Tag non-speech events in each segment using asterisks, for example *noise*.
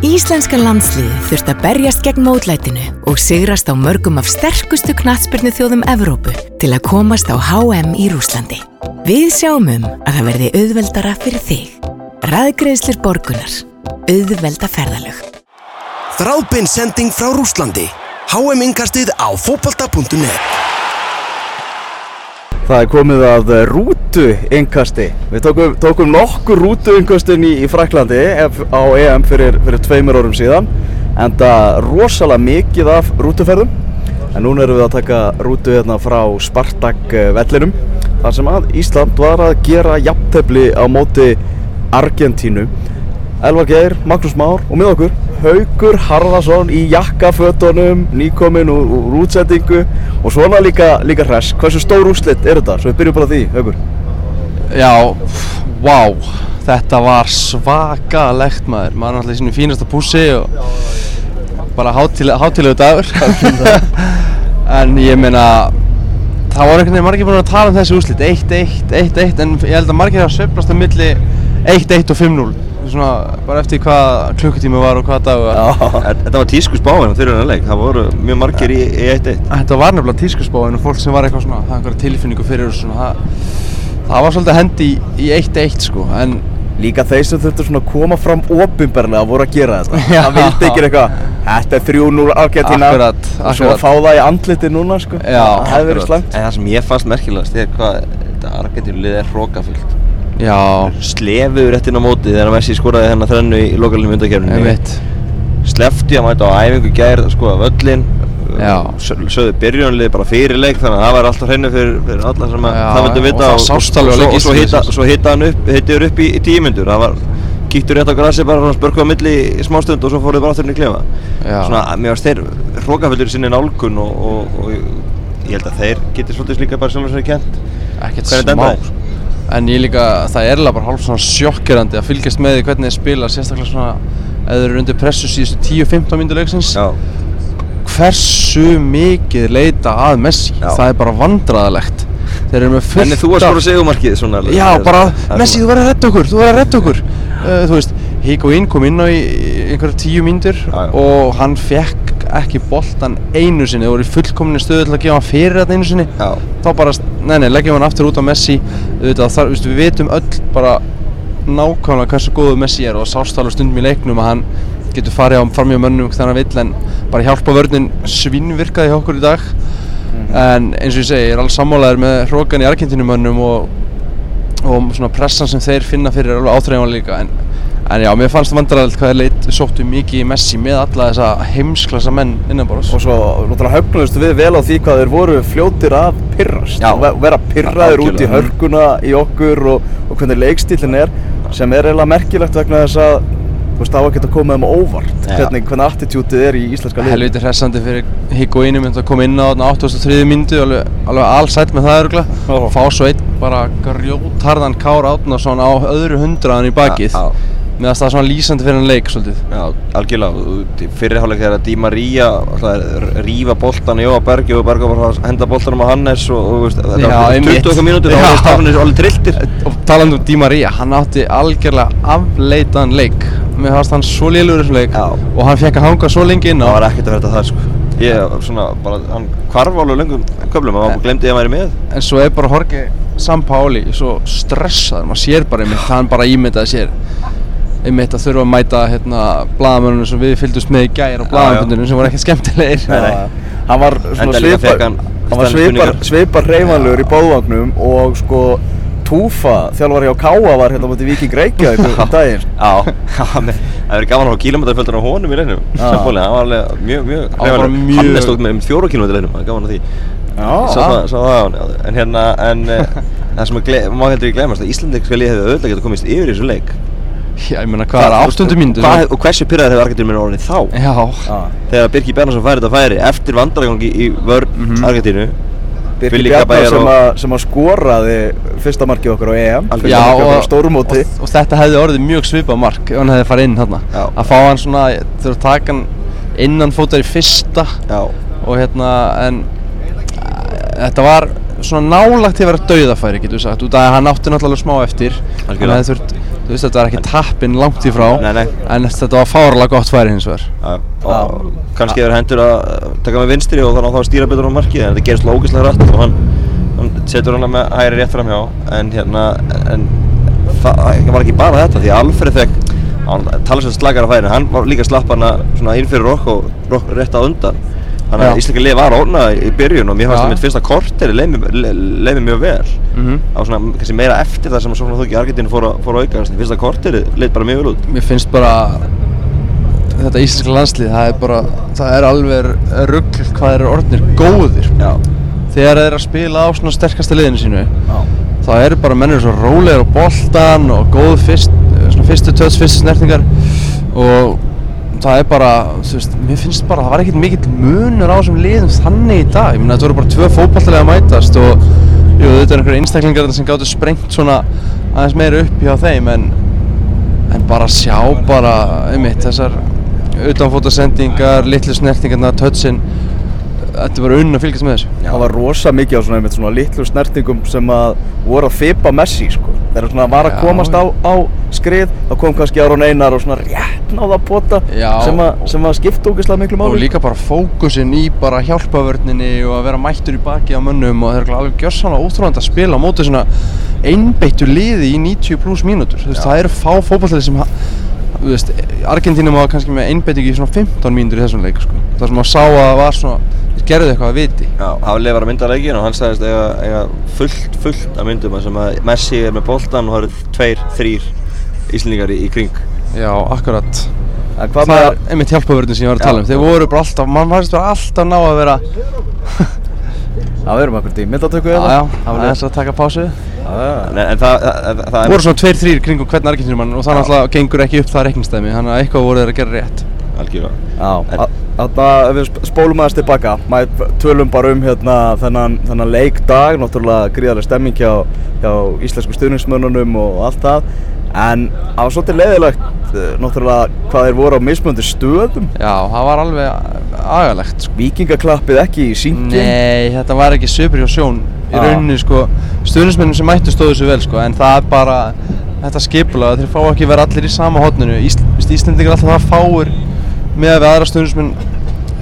Íslenska landsliði þurft að berjast gegn mótlætinu og sigrast á mörgum af sterkustu knatsbyrnu þjóðum Evrópu til að komast á HM í Rúslandi. Við sjáum um að það verði auðveldara fyrir þig. Ræðgreðslir borgunar. Auðvelda ferðalög. Þráðbinn sending frá Rúslandi. HM-ingastið á fókbalta.net Það er komið að rútu innkasti. Við tókum, tókum nokkur rútu innkastin í, í Fraklandi á EM fyrir, fyrir tveimur árum síðan. En það rosalega mikið af rútuferðum. En núna erum við að taka rútu hérna frá Spartak vellinum. Þar sem að Ísland var að gera jafntefni á móti Argentínu. Elvar Geir, Magnús Már og með okkur Haugur Harðarsson í jakkafötunum, nýkominn úr, úr útsendingu og svona líka, líka hress. Hversu stór úrslitt er þetta? Svo við byrjum bara því, Haugur. Já, vá, þetta var svakalegt maður. Maður er alltaf í sinu fínasta pússi og bara hátilegu dagur. *laughs* en ég meina, það var einhvern veginn margir búin að tala um þessi úrslitt. 1-1, 1-1, en ég held að margir hafa sveiflast á milli 1-1 og 5-0 svona bara eftir hvað klukkutími var og hvað dag Þetta var tískusbáinn á þurrunarleik, það voru mjög margir í 1-1 Þetta var nefnilega tískusbáinn og fólk sem var eitthvað svona, það var einhverja tilfinningu fyrir og svona, það, það var svolítið hendi í 1-1 sko, en Líka þeir sem þurftu svona að koma fram ofinbarlega voru að gera þetta. Já. Það vildi ekki eitthvað, þetta er 3-0 Argentina Akkurat, og svo að fá það í andliti núna sko. Já, það hefði verið slæmt. En það sem ég fannst merkilegast er hvað þetta Argentínu lið er hrókafullt. Já. Slefuður eftir á móti þegar Messi skoraði þennan þrennu í lokalinu veit. Slefti að mæta á æfingu gærið að skoða völlin. Sögðu byrjunlið bara fyrir leik þannig að það var alltaf hreinu fyrir, fyrir alla sem að Já, það vildu vita. og og, og, svo hitta, sko. svo hitta hann upp, upp í, í tímyndur. Það var, kíktur rétt á grassi bara svona spörkuð á milli í smástund og svo fóruð bara aftur inn í klefa. Svona, mér varst þeir hrókafullir sinni nálgun og, og, og ég held að þeir geti svolítið líka bara sjálfur sér kent. Ekkert smá. En ég líka, það er alveg bara hálf svona sjokkirandi að fylgjast með því hvernig þeir spila, sérstaklega svona þeir eru undir pressu síðustu 10-15 myndu leiksins. Já. Hversu mikið leita að Messi, Já. það er bara vandræðalegt. Þeir eru með fullt Hvernig þú að skora segumarkið svona? Já, bara, Messi, þú verður að redda okkur, þú verður að redda okkur uh, Þú veist, Higuaín kom inn á í einhverja tíu mínútur Já, já. og hann fekk ekki boltan einu sinni. Það voru í fullkomni stöðu til að gefa hann fyrir þetta einu sinni. Já. Þá bara, nei, nei, leggjum hann aftur út á Messi. Auðvitað, þar, Við vitum öll bara nákvæmlega hversu góðu Messi er og það sást alveg stundum í leiknum að hann getur farið á framjá mönnum þegar hann vill en bara hjálpa vörnin. Svinnvirkaði hjá okkur í dag. En eins og ég segi, ég er alveg sammálaður með hrókan í Argentínumönnum og, og svona pressan sem þeir finna fyrir er alveg áþreifanlega líka en, en já, mér fannst það vandræðilegt hvað þeir leit sóttu mikið í Messi með alla þessa heimsklassa menn innanborðs Og svo náttúrulega höfnuðustu við vel á því hvað þeir voru fljótir að pyrrast Já. og ve- vera pyrraðir út í hörkuna í okkur og, og hvernig leikstílinn er sem er eiginlega merkilegt vegna þess að þú veist, það var ekki að koma á óvart Já. hvernig, hvernig attitútið er í íslenska liðinu helviti hressandi fyrir Higuaínu myndi að koma inn á þarna 83. myndu alveg, alveg allsætt með það örgla Já. og fá svo einn bara grjótarðan Kár Átnason á öðru hundraðan í bakið Já, já. meðan það svona lýsandi fyrir hann leik svolítið Já, algjörlega. Fyrirháleik þegar Di Maria rífa boltan í Jóa Bergi og Bergi var að henda boltanum á Hannes og, og veist, þetta var einmitt. 20 okkar mínútur þá Já. var stafnir alveg trilltir. og talandi um Di Maria, hann átti algjörlega afleitaðan leik mér fannst hann svo lélugur í þessum leik Já. og hann fekk að hanga svo lengi inn á Það var ekkert að verða það sko. Ég, svona, bara, hann hvarf alveg lengum köflum og hann glemdi að væri með. en svo einmitt hann að þurfa að mæta hérna blaðamörnum sem við fylgdust með í gær og Já, blaðamörnum sem voru ekkert skemmtilegir Nei, nei. Hann var svona svipar hann hann var svipar, svipar reyfanlegur í bóðvagnum og sko Túfa, þjálfar hjá Káa var hérna mútið Viking Reykjavík *laughs* um daginn Já, það verður gaman að fá kílómetrafjöldan á honum í. Já. Sampoli, hann var alveg mjög, mjög Hann var hreyfanlegur. mjög- Hannes tók með um fjóra kílómetri leiknum, það er gaman að því. Já, það, sá það á hann, já. en hérna, en eh, *laughs* það sem má heldur ekki glemast að Íslandika lið hefði auðvitað getað komist yfir í þessu leik. Já, ég meina hvað er þú veist, áttundu mínútu hvað- Og hversu pyrraður hefur Argentínu minn orðið þá? já, já. Þegar Birki Bjarnason færi þetta færi eftir vandrargangi í vörn Mhm. Argentínu. Birgir Billy Bjarnar Caballero. sem, að- sem að skoraði fyrsta markið okkar á EM Algjörlega. fyrsta markið okkar á stórumóti og, og þetta hefði orðið mjög svipað mark ef hann hefði farið inn þarna Já. að fá hann svona, þurfa að taka hann innan fótar í fyrsta Já, og hérna en uh, þetta var svona nálagt til að vera dauðafæri getur við sagt út af að hann átti náttúrulega smá eftir Algjörlega. Hann þú veist þetta var ekki tappinn langt í frá Nei, nei. en þetta var fárlega gott færi hins vegar. Já, og kannski er hendur að taka með vinstri og þannig að þá að stýra betur á markið en þetta gerist lókislega rætt og hann, hann setur hana með hægri rétt framhjá en hérna en það það var ekki bara þetta því að Alfred fekk hann tala sér slakar af færi hann var líka slapp hana svona inn fyrir Rokk og Rokk rétt á undan þannig Já. að Íslika lið var óna í byrjun og mér fannst Já. það mitt fyrsta korteri leið mér- leið mjög vel Mhm. á svona kannski meira eftir það sem svona þú ekki Argentínu fór, fór að auka fyrsta korteri leið bara mjög vel út mér finnst bara þetta íslenska landslið það er bara það er alveg rugg hvað eru orðnir góðir Já, þegar þeir eru að spila á svona sterkasta liðinu sínu þá eru bara mennir svo rólegir á boltan og góð fyrst, svona fyrstu töts, fyrstu snertingar og það er bara, veist, mér finnst bara það var ekkert mikill munur á þessum liðum þannig í dag, ég meina þetta voru bara tvö fótballtilega að mætast og jú, þetta er einhverju einstaklingar sem gáttu sprengt svona aðeins meira upp hjá þeim en, en bara sjá bara, einmitt, þessar utanfótasendingar, litlu snertingarna, tötsin þetta var unn að fylgjast með þessu. Það var rosa mikið á svona, einmitt, svona litlu snertingum sem að voru að fipa Messi sko. Þegar svona var að Já, komast á, á skrið þá kom kannski Aron Einar og svona rétt náða að pota Já. sem að, sem að skipta ógeðslega miklu og máli líka bara fókusin í bara hjálpavörninni og að vera mættur í baki á mönnum og það er alveg gjörsanlega ótrúðand að spila á móti svona einbeittu liði í 90 pluss mínútur. Það eru fá fótballtæði sem veist, Argentínum var kannski með einbeitingu í svona 15 mínútur í þessum leik sko. það sem að sá að það var svona þeir gerðu eitthvað að viti Já, Haflið var að mynda leikin og hann sagðist eiga, eiga fullt, fullt af myndum þar sem að Messi er með boltan og það eru tveir, þrýr Íslendingar í, í kring. já, akkurat það með er einmitt hjálpavörnin sem ég var að tala um Já. þeir voru bara alltaf, mann varst bara alltaf ná að vera Já, við erum akkur í myndatöku já, hérna. já, Hafliði. aðeins að taka pásu Já, já. En, en það, það, það er voru svona tveir, þrýr kringum hvern Argentínumann og það náttúrulega gengur ekki upp það reikningstæmi þannig að eitthvað voru þeir að gera rétt. Algjörlega. Þarna ef við sp- spólum aðeins tilbaka, maður tölum bara um hérna þennan, þennan leikdag, náttúrulega gríðarlega stemming hjá, hjá íslensku stuðningsmönnunum og allt það, en það var svolítið leiðilegt, eh, náttúrulega hvað þeir voru á mismunandi stöðum, Já, það var alveg agalegt sko. vikingaklappið ekki í síngin, Nei, þetta var ekki söpur hjá sjón í rauninni sko stuðnismennum sem mættu stóðu sér vel sko en það er bara þetta skipula þeir fá ekki vera allir í sama hotninu Ísl, Íslendingar er alltaf það fáir með að við aðra stuðnismenn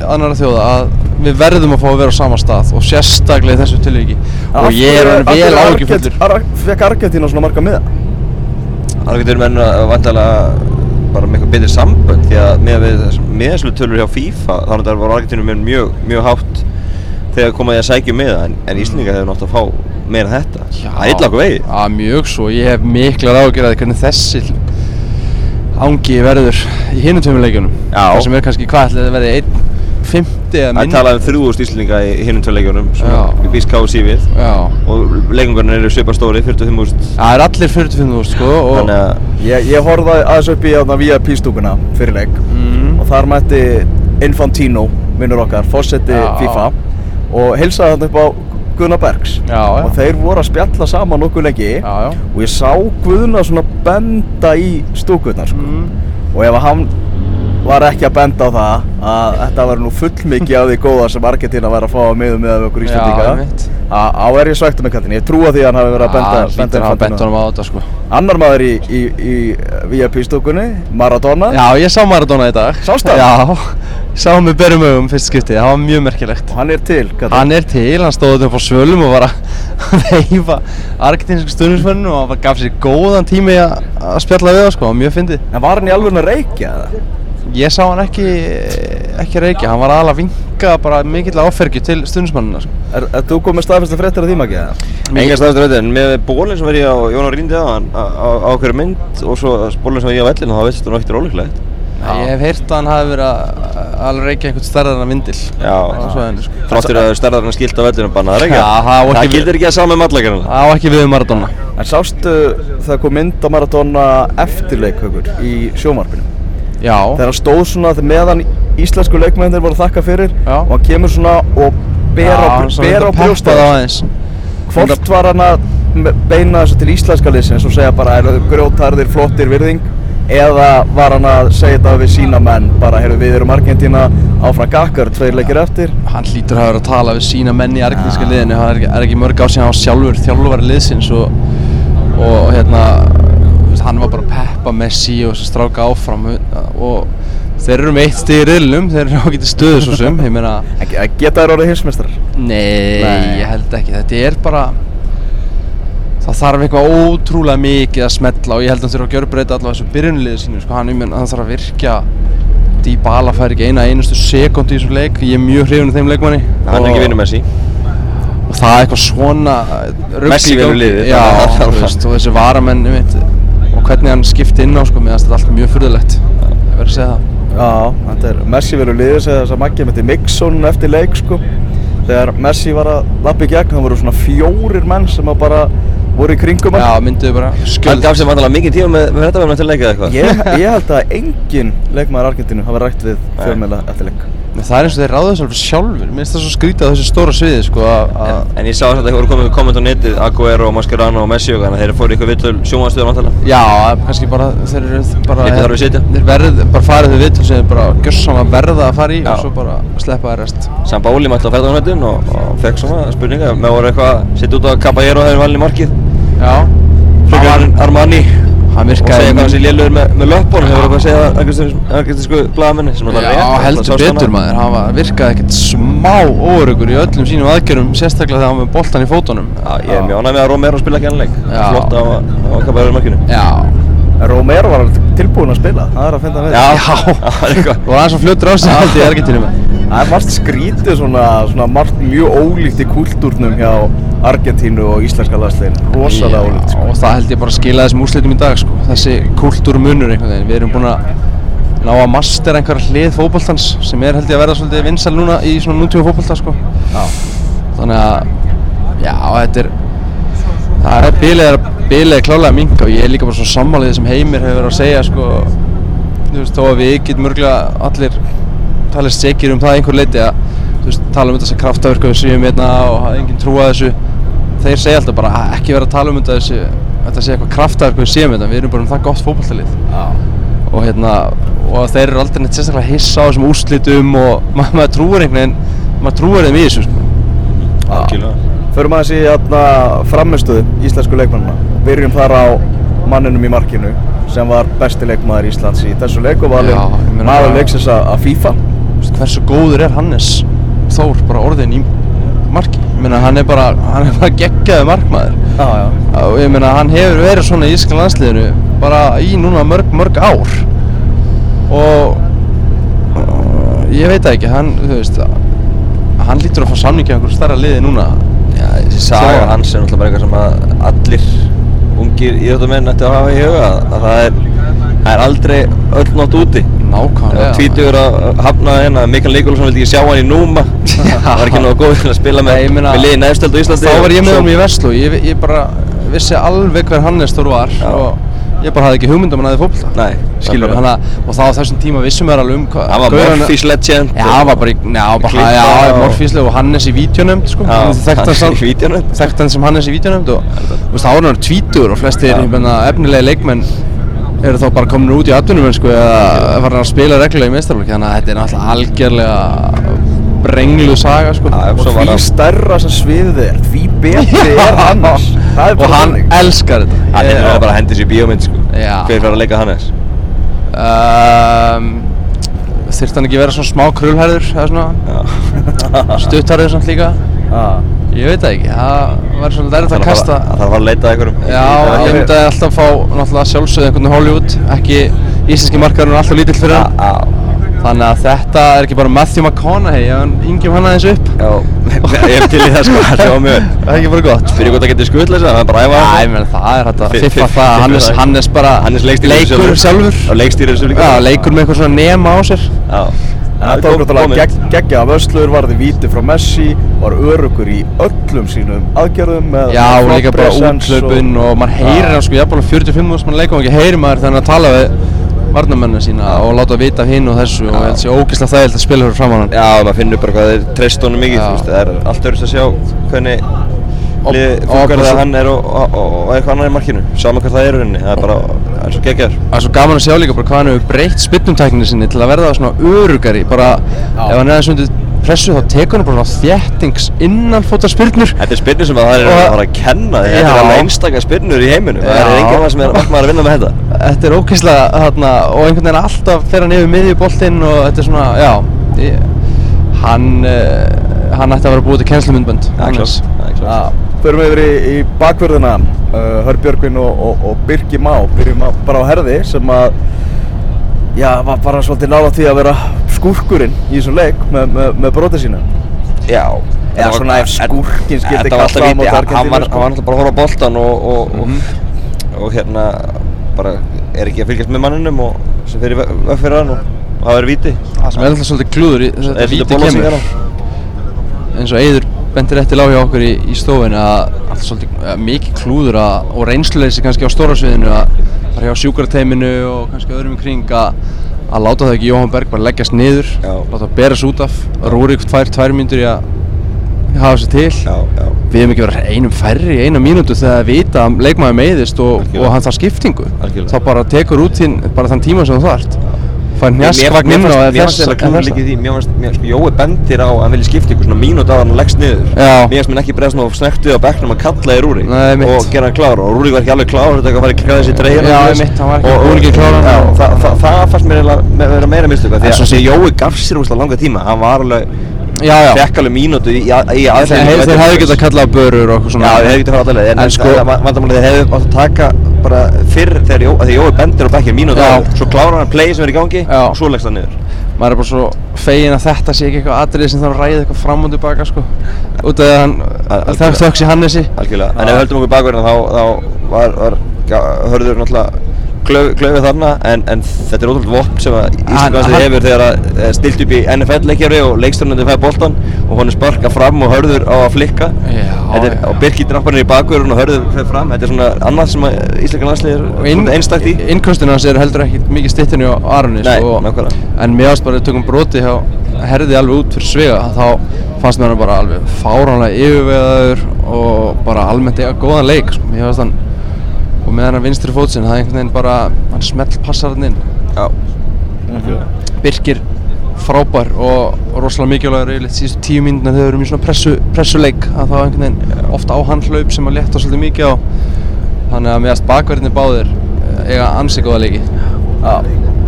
annara þjóða að við verðum að fá að vera á sama stað og sérstaklega í þessu tilviki. Og ég er orðinn vel áhyggjufullur. Fekk Argentína svona marga miða? Argentínu menn að vantilega bara með eitthvað betri sambönd því að með við meðslu tölur hjá FIFA þannig að það var Argentínu menn mjög, mjög hátt þegar komaði að sækja um með það en, en Íslendingar hefur nátt að fá meira þetta. Það er illa okkur vegið. Já, mjög svo, ég hef miklar ágjörði hvernig þessi ángi verður í hinum tveimur leikjunum. Já. það sem er kannski hvað ætli það verði 1.50 eða Það er minna talað um 3000 Íslendinga í hinnum tvö leikjunum sem Já. við býst KFC við. Já, og leikungurinn eru svipað stóri, 45.000 það er allir 45.000 sko og þannig að Ég, ég horfði aðeins upp í hérna VIP stúkuna fyrir leik. Mm, og þar mætti Infantino, vinnur okkar, fósetti. FIFA og heilsaði hann upp á Gunnar Bergs. Já, já. og þeir voru að spjalla saman nokkuð lengi. Já, og ég sá Guðna svona benda í stúkurnar sko. mm, og ef hann var ekki að benda á það að þetta var nú fullmikið af því góða sem Argentina væri að fá að miða með okkur Íslandíka á er ég svægt um kallin, ég trúa því að hann hafi verið að benda, Það að hafa bent Infantino. honum á þetta sko. Annar maður í, í, í VIP stúkunni Maradona. Já, ég sá Maradona í dag. Sástu hann? Já, ég sá hann með berum augum fyrst skiptið, það var mjög merkilegt og hann er til kallinn. Hann er til, hann stóð upp á svölum og var að *laughs* veifa argentinsku stundismönnum og hann gaf sér góðan tími að að spjalla við það sko, mjög fyndið en var hann í alveg að reykja eða? Ég sá hann ekki, ekki reykja, hann var aðalega að vinka bara mikill áfergju til stundismannina sko. Er, er þú komið staðfesta fréttir af því maki eða? Enga staðastur veitir, en með bólinn sem var ég á Jón á Ríndi á, á, á, á okkur mynd og svo bólinn sem var ég á vellinu, þá veist ekkert ólíklegt. Ég hef heyrt að hann hafi verið að alveg reykja einhvern stærðar en vindil sko. Þráttur að stærðarinn skilt á vellinu bannaðar, ekki? Já, það gildir ekki að sama með allakarinn. Það á ekki við um Maradona En sástu það kom mynd á Maradona eftirleik hugur í sjómarpinu Já, þegar hann stóð svona þegar meðan íslensku leikmennir voru að þakka fyrir Já. og hann kemur svona og ber á, aðeins hvort var hann að beina þessu til íslenska liðsins og segja bara er grjótarðir, flottir, virðing eða var hann að segja þetta við sína menn? Bara, heyrðu við erum Argentína áfram gakkar, tveir leikir eftir. Hann hlýtur að vera að tala við sína menn í argentinska liðinu. Hann er er ekki mörg á sig hann var sjálfur þjálfur liðsins og, og hérna hann var bara að peppa Messi og að stráka áfram. Og þeir eru með eitt stig í riðlunum, þeir eru ágætið stöðu svo sem, ég meina Geta þær orðið hinsmestrar? Nei, Nei. ég held ekki, þetta er bara það þarf eitthvað ótrúlega mikið að smetla og ég held að hann þurfa að gjörbreyta allavega þessu byrjunliði sínu sko, hann, ég meina, hann þarf að virkja Dybala fær ekki eina einustu sekund í þessum leik, ég er mjög hrifun af þeim leikmanni. Hann er ekki vinnu Messi. Og það er eitthvað svona rugl Messi vinnur liðið, já, *laughs* er veist, og þessi varamenn einmitt, og hvernig hann skipti inn á sko, finnst þetta allt mjög furðulegt. Ég verður að segja það. Já, þetta er Messi verður liðið segja þess að Maggi með Mixon eftir leik sko. Þegar Messi var að lappa í gegn, það voru svona fjórir menn sem að bara voru í kringum hann. Já, mynduðu bara. Hann skjöld gaf sér vantilega mikið tíma með, með þetta verðum til leika eða eitthvað. Ég, *laughs* ég held að engin leikmaður Argentínu hafa rætt við fjölmiðla eftir leik. Það er eins og þeir ráða þessu alveg sjálfur mér finnst það svo skrítið á þessu stóra sviði sko, að- að En ég sá þess að það voru komið komment á netið Aguero, Mascherano og Messi og þannig að þeir fóru ykkur vittul sjónvarstöður vantilega Já, kannski bara, þeir eru bara Lítið þarf að sitja. Þeir verð, bara farið þau viðtöl sem þeir bara gjörsamlega verða að fara í Já. og svo bara sleppa þær rest. Sam Báli mætti á ferðarnöttin og, og fekk svona spurninga. Með voru eitthvað að setja út á Caballero þegar í Já, Frekar Armani. Hann og segja hvað hann sé lélugur með, með löppun hefur eitthvað að segja argentísku blaðamenni sem náttúrulega Já, rétt, heldur betur maður, hann virkaði ekkert smá óörugur í öllum sínum aðgjörum sérstaklega þegar hann var með boltan í fótunum. Já, ég er mjög ánægð með að Romero spila ekki hann leik. Já. Flott á, á Caballero í markinu. Já, Romero var alveg tilbúinn að spila, það er að finna við Já, *laughs* Já. það er eitthvað. Og aðeins og fljóttur á sig. Held ég Argentínu með Það er margt skrítið svona, svona margt mjög ólíkt í kultúrnum hjá Argentínu og íslenska landslegin Rosalega ólíkt sko. og það held ég bara að skila þessum úrslitum í dag sko. þessi kultúrmunur einhvern veginn við erum búin að ná að master einhverja hlið fótboltans sem er held ég að verða svolítið vinsal núna í svona nútíma fótbolta sko. Þannig að já, þetta er það er bilið er bilið er klálega að minka og ég er líka bara svo sammálið sem Heimir hefur verið að segja sko, þú veist, þó að við getum mörgulega allir talið sekir um það að einhver leiti að þú veist, tala um þetta sem kraftaverku við séum hérna og hafa enginn trúa þessu þeir segja alltaf bara að ekki vera að tala um þetta þessu þetta sé eitthvað kraftaverku við séum þetta við erum bara um það gott fótballtalið og hérna og þeir eru aldrei neitt sérstaklega hissa á þessum úrslitum og *laughs* ma maður trúir einhvern veginn maður trúir þeim í þessu sko. Förum aðeins í hérna, framistuðu íslensku leikmannina. Byrjum þar á manninum í markinu sem var besti leikmaður Íslands í þessu leik og valinn Já, ég meina maður leiksins að að FIFA. Hversu góður er Hannes Þór bara orðin í marki? Meina hann er bara hann er bara geggjaði markmaður. Já, já. meina hann hefur verið svona í ískan landsliðinu bara í núna mörg mörg ár. Og ég veit ekki hann veist hann lítur að fá samningi á einhverju starra liði núna. Já, þessi saga hans er náttúrulega bara eitthvað sem að allir ungir íþjóttamenn ætti að hafa í huga að það er, það er aldrei öll nótt úti. Nákvæmlega. Tvítugur að hafna hérna, Mikael Nikolásson vildi ekki sjá hann í Núma. *laughs* Það var ekki náðu góð til að spila með, með liði neðstöld á Íslandi. þá var ég með Svo- honum í Veslu. Ég, ég bara vissi alveg hver Hannes Þór var Já. og ég bara hafði ekki hugmynd um hann aðeins fótbolta. Nei, skilur nákvæmlega. hana, og þá á þessum tíma vissum við alveg um hvað Hann var Murphys legend. Já, hann var bara í, já, og- og Hannes í vídeonöfnd, sko. Þekkt hann hann sem Hannes í vídeonöfnd og, þá var hann tvítur og flestir, efnilegi leikmenn eru þá bara komin út í atvinnum, sko, eða farin að spila reglulega í meistarflokki, þannig að þetta er náttúrulega algjörlega brenglu saga, sko Já, Og því stærra sem sviðið er, því betri er. Það er Og hann þannig. elskar þetta Hann er bara að hendi sér í bíómynd sko Já. Hver fyrir að leika Hannes? um, Þyrfti hann ekki vera svona smá krullhærður, eða svona Stuttarður samt líka. Ég veit það ekki, það var svolítið erfitt að Það kasta þarf að fara að leita einhverjum. Já, ég myndi að alltaf fá náttúrulega sjálfsögðu einhvern Hollywood ekki íslenski markaðurinn er alltaf lítill fyrir hann. Þannig að þetta er ekki bara Matthew McConaughey hann yngjum hann aðeins upp. Já, ég er til í það sko, það var mjög Það er ekki bara gott. Fyrir hvort það getur skuttlega það er bara æfa. Já, það. ég meina það er hægt að Fi- fiffa fi- það það. Hannes bara leikur sjálfur. Og Já, leikur með eitthvað svona nema á sér. Já Það tók náttúrulega gegg, geggja af Öslur, varði víti frá Messi, var örugur í öllum sínum aðgerðum með Já, og líka bara presence úthlaupin og, maður heyrir hann sko jafnvel 45 minúst mann leikum ekki heyrir maður er að tala við varnamennina sína og láta vita af hinn og þessu og ég held sér ógeðslega þægild að spila fyrir framann hann. Já, maður finnur bara hvað þeir treyst honum mikið, Já. þú veist, það er allt öðruðs að sjá hvernig Bara þegar svo- hann er og, og, og, og eitthvað annar í markinu, sama hvað það er í rauninni, það er bara eins og geggjar. Það er svo gaman að sjá líka bara hvað hann hefur breytt spynnumtækninni sinni til að verða svona örugari bara ef hann er aðeins undir pressu þá tekur hann bara svona þéttings innanfóta spyrnur Þetta er spyrnur sem að það er að fara að kenna því. Þetta Já. er alveg einstakar spyrnur í heiminum. Það er Já. maður sem er maður að vinna með þetta. Þetta er ógeðslega þarna og einhvern veginn alltaf fer hann yfir miðjuboltinn og þetta er svona, já ég, hann, uh, hann ætti að vera búið til kennslumundbönd Það er klart. Förum yfir í, í bakverðina uh, Hörbjörgvin og, og, og Birgi Má byrjum að, bara á herði sem að já, var bara svolítið nála því að vera skúrkurinn í þessum leik með, með, með brotið sínu Já. Eða svona ef skúrkinn alltaf kalla á víti, móti hann Argentínu, var, sko. hann var alltaf bara að horfa á boltan og, og, og, og hérna bara er ekki að fylgjast með manninum og sem fyrir hann og, það verið víti. Það sem er alltaf svolítið klúður í þess að þetta bólasing kemur hérna. eins og Bendir eftir lág hjá okkur í, í stofinu að alltaf svolítið uh, mikið klúður að, og reynsluleysi kannski á stóra sviðinu að bara hjá sjúkrateiminu og kannski öðrum í kring að að láta það ekki Jóhann Berg bara leggjast niður Já. láta það berast út af Rúrik tvær, tvær mínútur í að hafa sér til Já, já. við hefum ekki verið einum færri í eina mínútu þegar við vita að leikmaður meiðist og, og hann þarf skiptingu Algjörlega. þá bara tekur út þín bara þann tíma sem þú þarft fær njaskvagn inn á fannst þess líka í því, mér fannst, mér, sko, Jói bendir á að hann vilja skipta ykkur svona mínúti á að hann leggst niður. Já. Mér fannst mér ekki bregðast nú snektuð á bekknum að kalla í mitt. og gera hann klár og Rúrik var ekki alveg klár, þetta var að klæða þessi treyja. Já, mitt, hann var ekki búinn að klára hann. Já, það, það, það fannst mér vera meira mistöku, því En svo að sé- því Jói gaf sér úrslega langa tíma, hann var alveg. Fekk alveg mínútu í, í, í Þeir aðsendingu. þeir hefðu getað kallað börur og svona. Já, þeir hefði getað fara allavega, en, En en sko- vandamálið þeir hefðu átt að taka bara fyrr þegar að Jói bendir á bekkir mínútu á, svo klárar hann play sem er í gangi og svo leggst hann niður. maður er bara svo fegin að þetta sé ekki eitthvað atrið sem þarf að ræða eitthvað fram og tilbaka sko. Út af að Al- það þöks í Hannesi. Algjörlega, en ef við höldum okkur bakverðina þá, þá var, var hörður náttúrulega klaufið þarna en, en þetta er ótrúlega vopn sem að Hann- hann- hefur þegar að eh, stilt upp í NFL-leikjari og leikstjórnandi fæði boltan og hún er sparkað fram og hörður á að flikka Já, er, já. og Birkir drapparinn í bakverðin og hörður fer fram þetta er svona annað sem að Íslandika landslið er svona einstakt í innkostinu hans eru heldur ekki mikið stittinu á Aroni Nei, sko, nákvæmlega. en mér varst bara að tökum broti hjá herði alveg út fyrir svega þá fannst mér hann bara alveg fáránlega yfirvegaður og bara almennt eiga góðan leik sko. Og með hann vinstri fótsinn það er einhvern veginn bara hann smelt passar hann inn. Já, Birkir frábær og og rosalega mikilvægur yfirleitt síðustu tíu mínúna þegar við erum í svona pressu, pressuleik að þá einhvern veginn ofta á hann hlaup sem að létta svolítið mikið á. Þannig að meðast bakverðinni báðir eh, eiga ansi góða leiki. Já,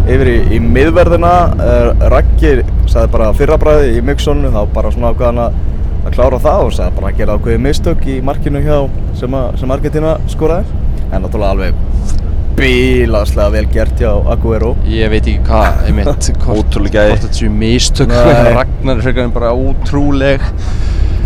yfir í, í miðverðina uh, Raggi sagði bara fyrrabræði í Mixonu þá bara svona ákveðan að, að klára það og sagði bara að gera ákveði mistök í markinu hjá sem, að, sem Argentina skoraði en náttúrulega alveg bílaslega vel gert hjá Aguero Ég veit ekki hvað, *laughs* Ótrúleg gæði. Hvort þetta séu mistök Nei. *laughs* Ragnar er frekar en bara ótrúleg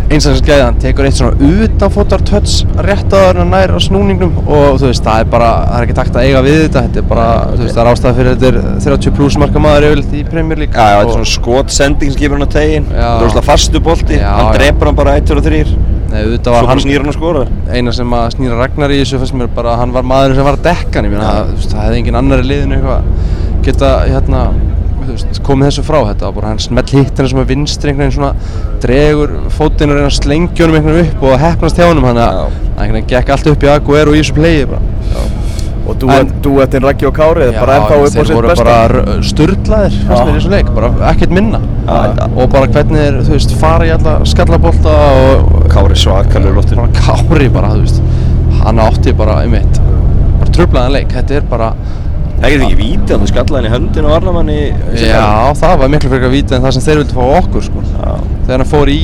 eins og þess gæði, hann tekur eitt svona utanfótar töts rétt á hann nær á snúningnum og þú veist, það er bara, það er ekki takt að eiga við þetta þetta er bara, þú veist, það er ástæða fyrir þetta er 30 pluss marka maður yfirleitt í Premier League Já, já, þetta er svona skotsending sem gefur hann á tegin. Þetta er svona fastu bolti, Já, hann já. drepur hann bara 1, 2 og 3 Svo hann snýr hann að skora eina sem að snýra Ragnar í þessu fannst mér bara að hann var maðurinn sem var að dekka hann ég meina, það, það hefði engin annar í liðinu eitthvað geta hérna veist, komið þessu frá. Þetta var bara hann smell hitt hennar sem er vinstri einhvern veginn svona dregur fótinn og reyna að slengja honum einhvern veginn upp og hefnast hjá honum þannig að Já. veginn gekk allt upp í Aguero í þessu pleyi bara og dúettin Raggi og Kári er bara ennþá upp á þeir sitt voru besta bara r- sturlaðir fannst Já. mér í þessu leik, bara ekkert minna Já. og bara hvernig þeir, þú veist, fara í alla skallabólta og Kári svakalur loftinu bara Kári bara, þú veist hann átti bara, einmitt bara tröflaðan leik, þetta er bara Það getur ekki víti, hann skallaði hann í höndin og varnamann í já, það var miklu frekar vítið en það sem þeir vildi fá okkur sko. Já. þegar hann fór í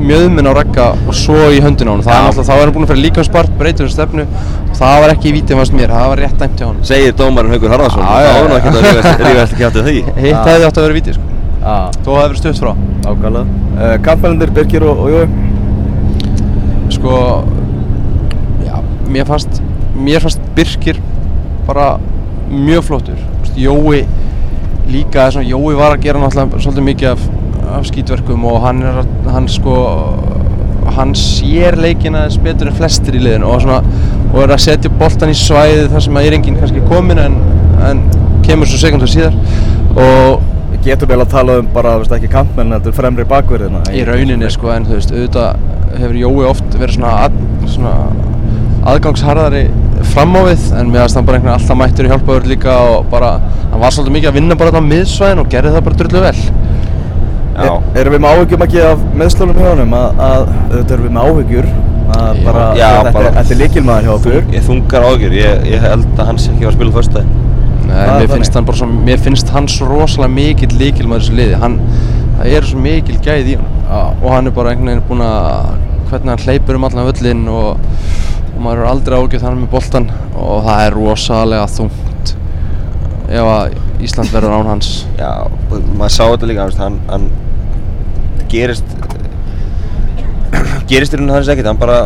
mjöðminn á ragga og svo í höndin á hann það er náttúrulega, þá er hann búin að fyrir líka um spart breytur um stefnu. Og það var ekki vítið fannst mér, það var rétt dæmt hjá hann Segir dómarinn Haukur Harðarsson var nú já. ekkert að rífa eftir kjáttið því. Hitt hefði átt að vera vítið sko. Þó hefði verið stutt frá. Ákvæmlega uh, Kampmælendir, Birgir og, og Jói? Sko já, mér fannst mér fannst Birkir bara mjög flottur. Þú Jói líka svona, Jói var að gera náttúrulega svolítið mikið af, af skítverkum og hann er hann sko hann sér leikina aðeins betur en flestir í liðinu og svona og er að setja boltan í svæðið þar sem að er enginn kannski komin en, en kemur svo sekundur síðar og Við getum vel að tala um bara, veist ekki kampmenn, þetta er fremri bakverðina í rauninni sko en þú veist auðvitað hefur Jói oft verið svona, að, svona aðgangsharðari fram á við en mér hann bara einhvern veginn alltaf mættur í hjálpaður líka og bara hann var svolítið mikið að vinna bara á miðsvæðin og gerði það bara drullu vel. Er, erum við með áhyggjum ekki af meðslunum hjá honum? Að, að auðvitað erum við með áhyggjur. Að Já. bara, Já, þetta, bara- þetta er líkilmaður hjá okkur. Ég þungar ágjur, ég, ég held að hans ekki var að spila fyrsta Nei, Það er mér finnst þannig. hann bara svo, mér finnst hann svo rosalega mikill líkil með þessu liði. Hann, það eru svo mikil gæð í hann Já. og hann er bara einhvern veginn búinn að hvernig hann hleypur um allan völlinn og, og maður er aldrei ágjöð hann með boltan og það er rosalega þungt. Ef að Ísland verður án hans. Já, maður sá þetta líka, hann, hann gerist gerist í rauninu hans ekkert, hann bara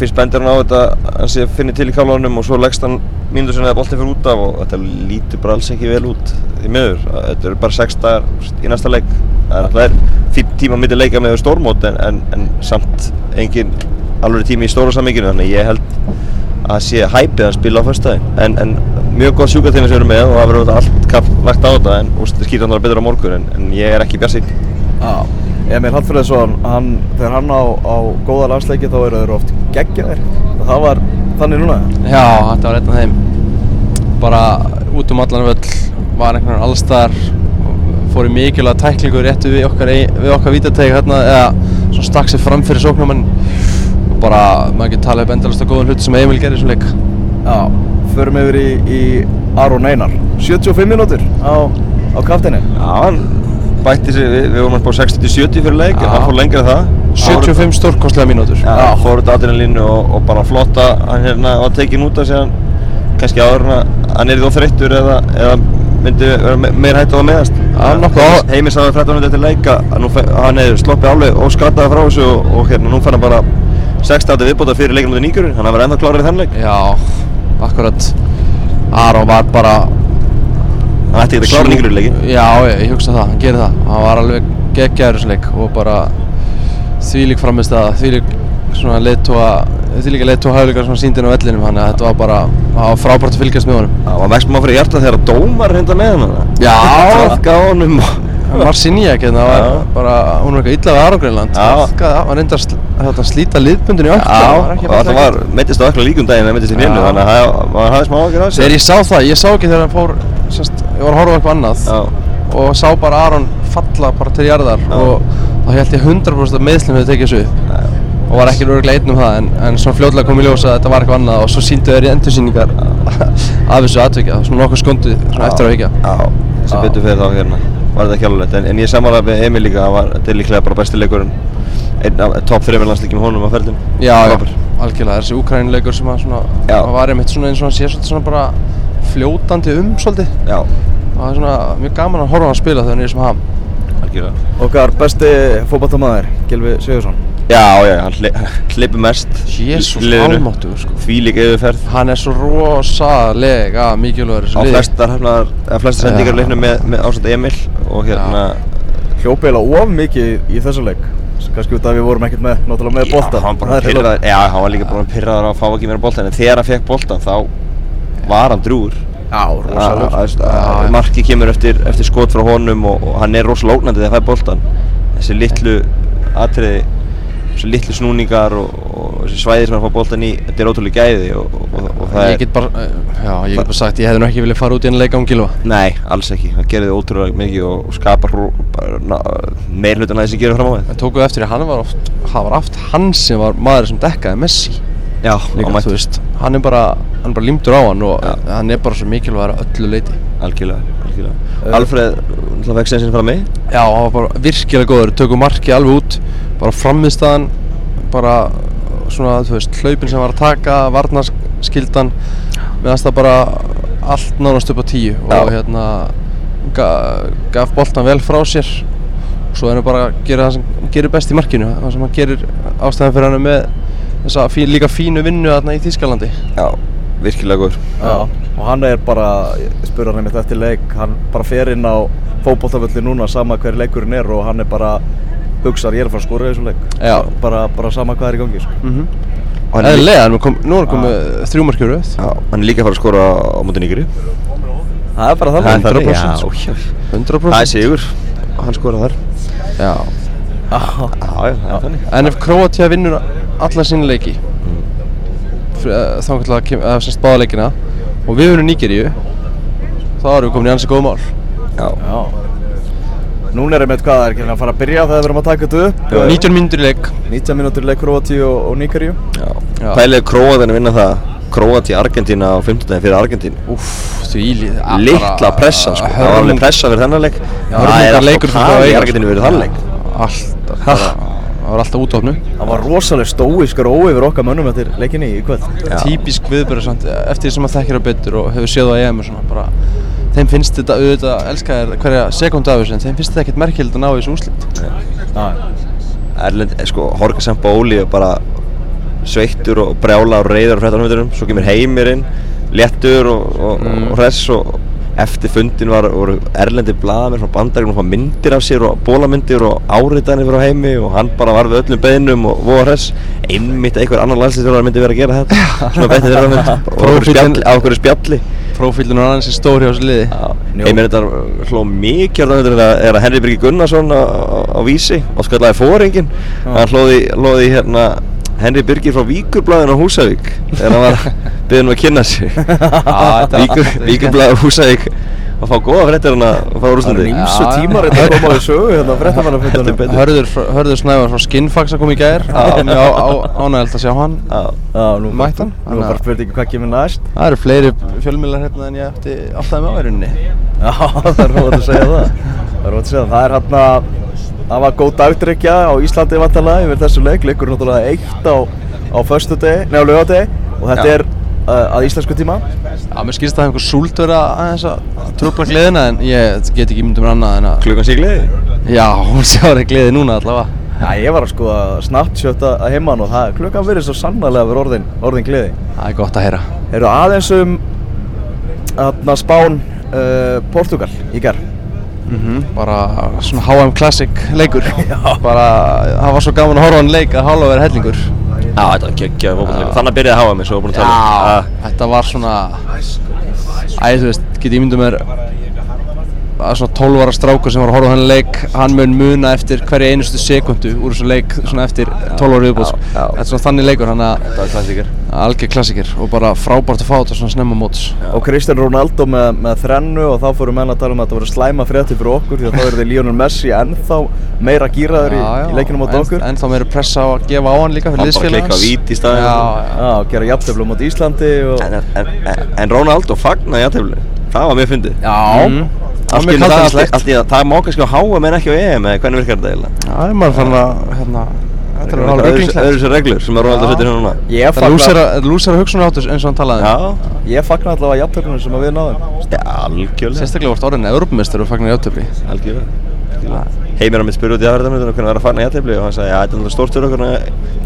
fyrst bendir hann á þetta, hann sé að finna til í kálunum og svo leggst hann mínútur sinni að boltin fyrir út af og þetta lítur bara alls ekki vel út í miður, þetta eru bara sex dagar í næsta leik, það er alltaf fín tíma milli leika með stórmót en, en, en samt engin alveg tími í stóra samminginu, þannig ég held að sé hæpið að spila á föstudaginn en, en mjög góð sjúkatíma sem við erum með og það verður allt kapp lagt á þetta en það skýtur hann að betra á morgun en, en ég er ekki bjarsinn Já, Emil Hallfreðsson, hann, þegar hann á, á góða landsleiki þá eru þeir oft geggjaðir. Það var þannig núna. Já, þetta var einn af þeim bara út um allan völl var einhvern veginn allstar fór í mikilvæga tæklingu réttu við okkar, okkar vítategi hérna eða svona stakk sér fram fyrir sóknumann bara, maður getur talað upp endalast og góðan hlut sem Emil gerir í þessum leik. Já, förum yfir í, í Aron Einar. 75 mínútur á, á kaftinni. Já, hann bætti sig, við, við vorum að spá 60-70 fyrir leik en hann fór lengra en það. 75 stórkostlega mínútur. Já, fór út adrenalínu og, og bara flotta hann hérna var tekin út af sig hann kannski áður að hann er í þó þreyttur eða, eða myndi vera me- meira hægt á að meðast nokkuð á- Heimir sagði 13 minúti eftir leika að að hann hefði sloppið alveg og skattaði frá þessu og, og hérna nú fann hann bara 60 viðbóta fyrir leikinu mútið nýgjurinn hann var ennþá klárið í þann leik. Já, akkurat. Aron var bara hann ætti ekki að klára nýgjurinn leikin Já, ég, ég hugsa það, hann gerir það. Hann var alveg geggjaður í þessum leik og bara þvílík framist að þvílík svona leiðtóa þvílíka leiðtóa hæguleikar svona síndin á vellinum þannig að þetta var bara, það var frábært að fylgjast með honum. Það var mest maður fyrir hjarta þegar dómar reynda með hann Já. trafka á honum og Marcinjak, hérna var Já. bara, hún var eitthvað illa við Aron Greinland Já. hann reyndi að sl- þetta, slíta liðbundin í öll Já, og það var, meittist á ökla líkum daginn en meittist í Já. þannig að það- hafði smá ágjör af Þegar ég sá það, ég sá ekki þegar hann fór sérst, ég var að horfa eitthvað annað Já. og sá bara Aron falla bara til jarðar Já. og þá held ég 100% að meðslum hefði tekið þessu upp. Og var ekki öruglega einn um það en, en svona fljótlega kom í ljós að þetta var eitthvað annað og svo síndu þeir í endursýningar *laughs* af þessu atvekja, svona nokkuð skondið svona eftir að vikja Já, sem Já. betur fyrir þá hérna var þetta ekki alveg en, en ég samanlega með Emil líka að var, er líklega bara besti leikurinn einn af top 3 landsleikin með honum á ferðin Já, já, algjörlega, þessi úkrænuleikur sem að svona, að var einmitt svona eins og hann sé svolítið svona bara fljótandi um svolítið. Já, og það er svona mjög gaman að horfa á hann spila þegar hann er sem ham. Algjörlega. Okkar besti fótballtamaður, Gilvi Sigursson. Já, já, hann hle, hleypur mest Jésús í almáttugur sko. Líka yfirferð. Hann er svo rosalega mikilvægur í á flestar, hérna, eða flestar sendingar leiknum með, með ásand Emil og hérna Hljóp eiginlega of mikið í þessu leik. Kannski út af að við vorum ekkert með, náttúrulega með bolta. Já, hann, var líka bara pyrraður að fá ekki meira bolta en þegar hann fekk bolta þá var hann drúur Já, rosalega. Marki kemur eftir, eftir skot frá honum og, og hann er rosalega ógnandi þegar það fær boltan þessi litlu atriði þessi litlu snúningar og, og þessi svæði sem hann fá boltan í þetta er ótrúlega gæði og, og, og það Ég er get bara, eh, já, ég get bara sagt, ég hefði nú ekki viljað fara út í enn leika um Gilva Nei, alls ekki, hann gerði ótrúlega mikið og, og skapar meir hlutan að þessi gerur fram á við. En tókuðu eftir því, hann var oft, það var oft hann sem var maður sem dekkaði Messi. Já, Líka, hann þú veist, hann er bara, hann er bara límdur á hann og Já. hann er bara svo mikilvægur að öllu leiti Algjörlega, algjörlega. Eh. Alfreð, það fekk sem sinni fram mig Já, hann var bara virkilega góður, tökum marki alveg út bara frammiðstaðan bara svona, þú veist, hlaupin sem var að taka varnarskildan meðan það bara allt nánast upp á tíu og Já. hérna ga, gaf boltan vel frá sér. Og svo er hann bara að gera það sem hann gerir best í markinu það sem hann gerir ástæðan fyrir hann með þessa fí, líka fínu vinnu þarna í Þýskalandi. Já, virkilega góður. Já, og hann er bara, ég spurði hann einmitt eftir leik, hann bara fer inn á fótbolltafölli núna sama hver leikurinn er og hann er bara, hugsar ég er að fara að skora í þessum leik. Bara, bara sama hvað er í gangi, sko. mm -hmm. Hann er kom, nú er hann komið þrjú markjur rauð Já, hann er líka að fara að skora á móti nýgri Það er bara Það er þannig. þannig, 100%, já, sko. já. 100% Það er sigur, hann skora þar. Já. Já, Já, það En ef Kroatia vinnur alla sína leiki þá kannski semst báða leikina og við vinnum Nígeríu þá erum við komin í ansi góð mál. Já, já. Núna er einmitt hvað það er ekki að fara að byrja þegar við erum að taka þetta upp. 19 mínútur í leik 19 mínútur leik Kroatíu og, og Níkaríu. Já. Já. Pælið Króatin að vinna það Króati Argentína á 15. fyrir Argentín Úff, því líð Littla pressa sko, það var alveg pressa fyrir þennan leik Það er leikur alltaf tali í Argentínu fyrir þann leik Alltaf, bara, það var alltaf útofnu Það var rosalega stóísk ró yfir okkar mönnum eftir leikinni í kvöld. Já. Típisk viðbörður samt, eftir því sem maður þekkir á betur og hefur séð á EM og svona bara Þeim finnst þetta auðvitað, elska þér hverja sekund af þessu en þeim finnst þetta ekkert merkilegt að ná þessu úslit Já, Erlend, eh, sko, Jorge Sampaoli er bara sveittur og brjála og reyður á fréttanumviturum Svo kemur heimirinn, léttur og, og, Mm. og hress og eftir fundin var, voru erlendi blaðamenn frá bandaríknum og myndir af sér og bólamyndir og áritanir frá heimi og hann bara var við öllum beðnum og voða hress. Einmitt einhver annar landslýstjórar myndi vera að gera þetta. *laughs* Svona betið þeirra mynd. Og á okkur spjalli, Prófílinn er annars í stóri á þessu liði. Njó. Heimir þetta hló mikið á það þegar Henry Birgir Gunnarsson á, á, á vísi og skallaði fóringin hann hlóði, hlóði hérna Henry Birgir frá Víkurblæðin á Húsavík þegar hann var byggðin um að kynna sig. *laughs* Víkur, Víkurblæðin á Húsavík að fá góða fréttir hann að fá úrstandi ímsu tímar þetta að koma á sögu hérna betur. Hörður, Hörður Snævar frá Skinfax að koma í gær mjög ánægilt að sjá hann Mætti hann? Nú er bara spurningi hvað kemur næst. Það eru fleiri fjölmiðlar hérna en ég ætti alltaf með áverunni Já, *laughs* það er rót að segja það. Það er rót að segja það. Það er hérna, það var góð dagdrykja á Íslandi vantarlega yfir þessu leik. Leikur náttúrulega eitt á, á að íslensku tíma. Já, mér skilst að það einhver súld vera aðeins að trúbla gleðina en ég get ekki myndum annað en að klukkan sígliði Já, hún sjáur ekki gleði núna allavega Já, ég var að skoða Snapchat að heimann og það, klukkan verið svo sannarlega verið orðin, orðin gleði. Það er gott að heyra Eru aðeins um aðna spán uh, Portugal í gerð. Mm Bara svona HM Classic leikur. *laughs* Bara, það var svo gaman að horfa á hann leik að hálfa verið hellingur. Já, þetta var geggjað fótboltaleikur. Þannig að byrjaði að háa mig, svo var búin að tala um. Já, þetta var svona Æ, þú veist, get ég myndið mér svona 12 ára strákur sem var að horfa á hann leik hann mun muna eftir hverja einustu sekundu úr þessum leik svona eftir 12 ára viðbúð. Þetta er svona þannig leikur, hann að Þetta klassíker. algjör klassiker og bara frábært að fá þetta svona snemma móts Og Cristiano Ronaldo með, með þrennu og þá fórum menn að tala um að þetta voru slæma frétti fyrir okkur því að þá eru þið Lionel Messi ennþá meira gýraður í, í leikinu mot en, okkur. En þá meiri pressa á að gefa á hann líka fyrir Hann bara liðsfélag klikka á víti í staðinn. Já, já, Já, og gera jafntöflu mot Íslandi og... En, en, en, en Ronaldo fagnaði játefli. Það var mjög fyndið. Já, Mm. Það Það, var mjög það, allt, kaldhæðislegt. allt í að það má kannski á HM en ekki á EM eða hvernig virkar þetta eiginlega? Já, er maður fann að, hérna, þetta er alveg öðru rugglingslegt sér reglur sem að Ronaldo Já. setur hérna núna ég Það er lúsara hugsunar áttur eins og hann talaði um. Já, ég fagna allavega jafntöflunum sem að við náðum. ja, algjörlega Sérstaklega vart orðin Európumestur og fagnar játtöfli Algjörlega Heimir á mitt spurði út í aðverðarmyndunum hvernig það var að fagna játefli og hann sagði að þetta er náttúrulega stórt fyrir okkur að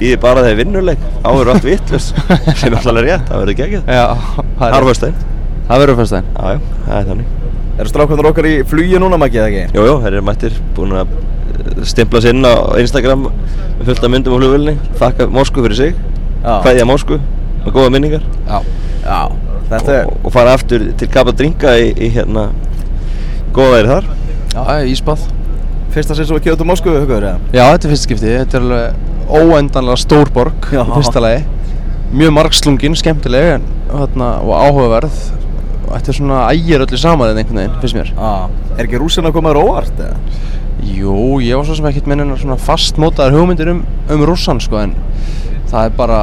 býði bara þegar vinnuleik á eru allt vittlust *laughs* sem er alltaf rétt, það verður geggjað Já, það er verður fyrstæðin já já, það er þannig. Eru strákvæmdur okkar í flugi núna, Maggi, eða ekki? Jú, jú, þeir eru mættir búin að eh, stimpla sér inn á Instagram með fullt af myndum á flugvölinni þakka Moskvu fyrir sig, Já. hvaðja Moskvu með góða minningar. Já Já. Þetta er... og, og fara aftur til Kapa Drinka í, í hérna góða væri þar. Já, ísbað Fyrsta sinn sem við kjöðum Moskvu, hugaður, eða? Já, þetta er fyrst skipti Þetta er alveg óendanlega stór borg í fyrsta lagi. Mjög margslungin, skemmtileg en, hérna, og áhugaverð Þetta er svona ægir öllu saman en einhvern veginn, finnst mér Já. Er ekki rússin að koma þér óvart, eða? Jú, ég var svo sem ekkert minna svona fastmótaðar hugmyndir um, um rússan sko en það er bara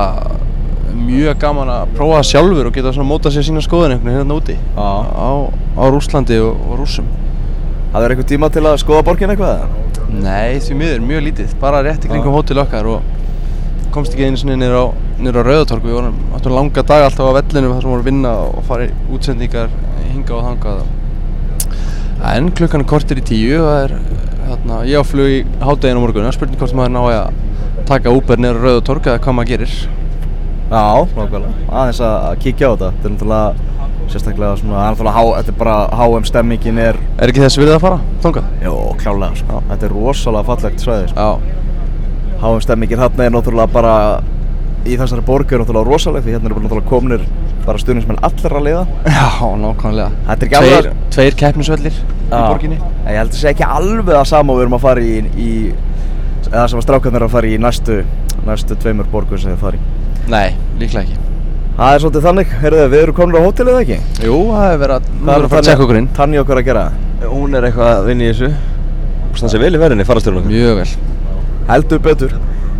mjög gaman að prófa það sjálfur og geta svona mótað sér sína skoðun einhvern veginn hérna úti Já. á, á Rússlandi og, og rússum Það er eitthvað tíma til að skoða borgin eitthvað? Nei, því miður, mjög lítið, bara rétt í kringum Já. hótel okkar og komst ekki einu sinni niður á, á Rauðatorg við vorum áttum langa dag alltaf á vellinum þar sem vorum að vinna og fara í útsendingar hinga og þangað en klukkan er kortir í tíu það er, hérna, ég á flug í hádeginu á morgun, spurning hvort maður nái að taka Uber á Rauðatorg eða hvað maður gerir Já, nákvæmlega. Aðeins að, kíkja á þetta. Þetta er náttúrulega, sérstaklega svona, það er náttúrulega, þetta er bara, HM stemmingin er, Er ekki þess virðið að fara, þangað? jó, klálega, sko. Þetta er rosalega fallegt svæði, sko. HM stemmingin þarna er náttúrulega bara, í þessari borg er náttúrulega rosaleg, því hérna eru bara náttúrulega komnir bara stuðningsmenn allra liða. já, nákvæmlega Þetta er ekki Tveir, alveg- tveir keppnisvellir í Já. borginni Ég held að það sé ekki alveg það sama og við erum að fara í, í eða sem að strákarnir eru að fara í næstu, næstu tveimur borgum sem þið fara í. Nei, líklega ekki Það er svolítið þannig, heyrðu, við erum komin á hótelið eða ekki? Jú, það hefur verið að, nú erum við að fara að tjekka okkur inn Tanni okkar að gera? hún er eitthvað að vinna í þessu standa sér vel í verðinni farastjórnum Mjög vel Heldur betur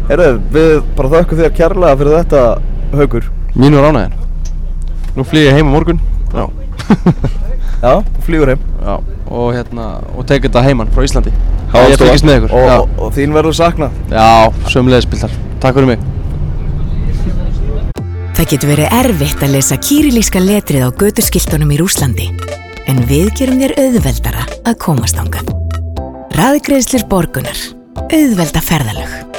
Herru, við bara þökkum þér kærlega fyrir þetta haugur Mínu ánægðin Nú flýg ég heim á morgun. Já. Já, *laughs* flýgur heim. Já Og hérna Og tek þetta heimann frá Íslandi. Hástofa. Ég fylgist með ykkur. Og, Já, og, og þín verður saknað. Já sömulegis Bildar Takk fyrir mig. Það getur verið erfitt að lesa kýrilíska letrið á götuskiltunum í Rúslandi. En við gerum þér auðveldara að komast ánga. Raðgreðslir borgunar. Auðvelda ferðalög.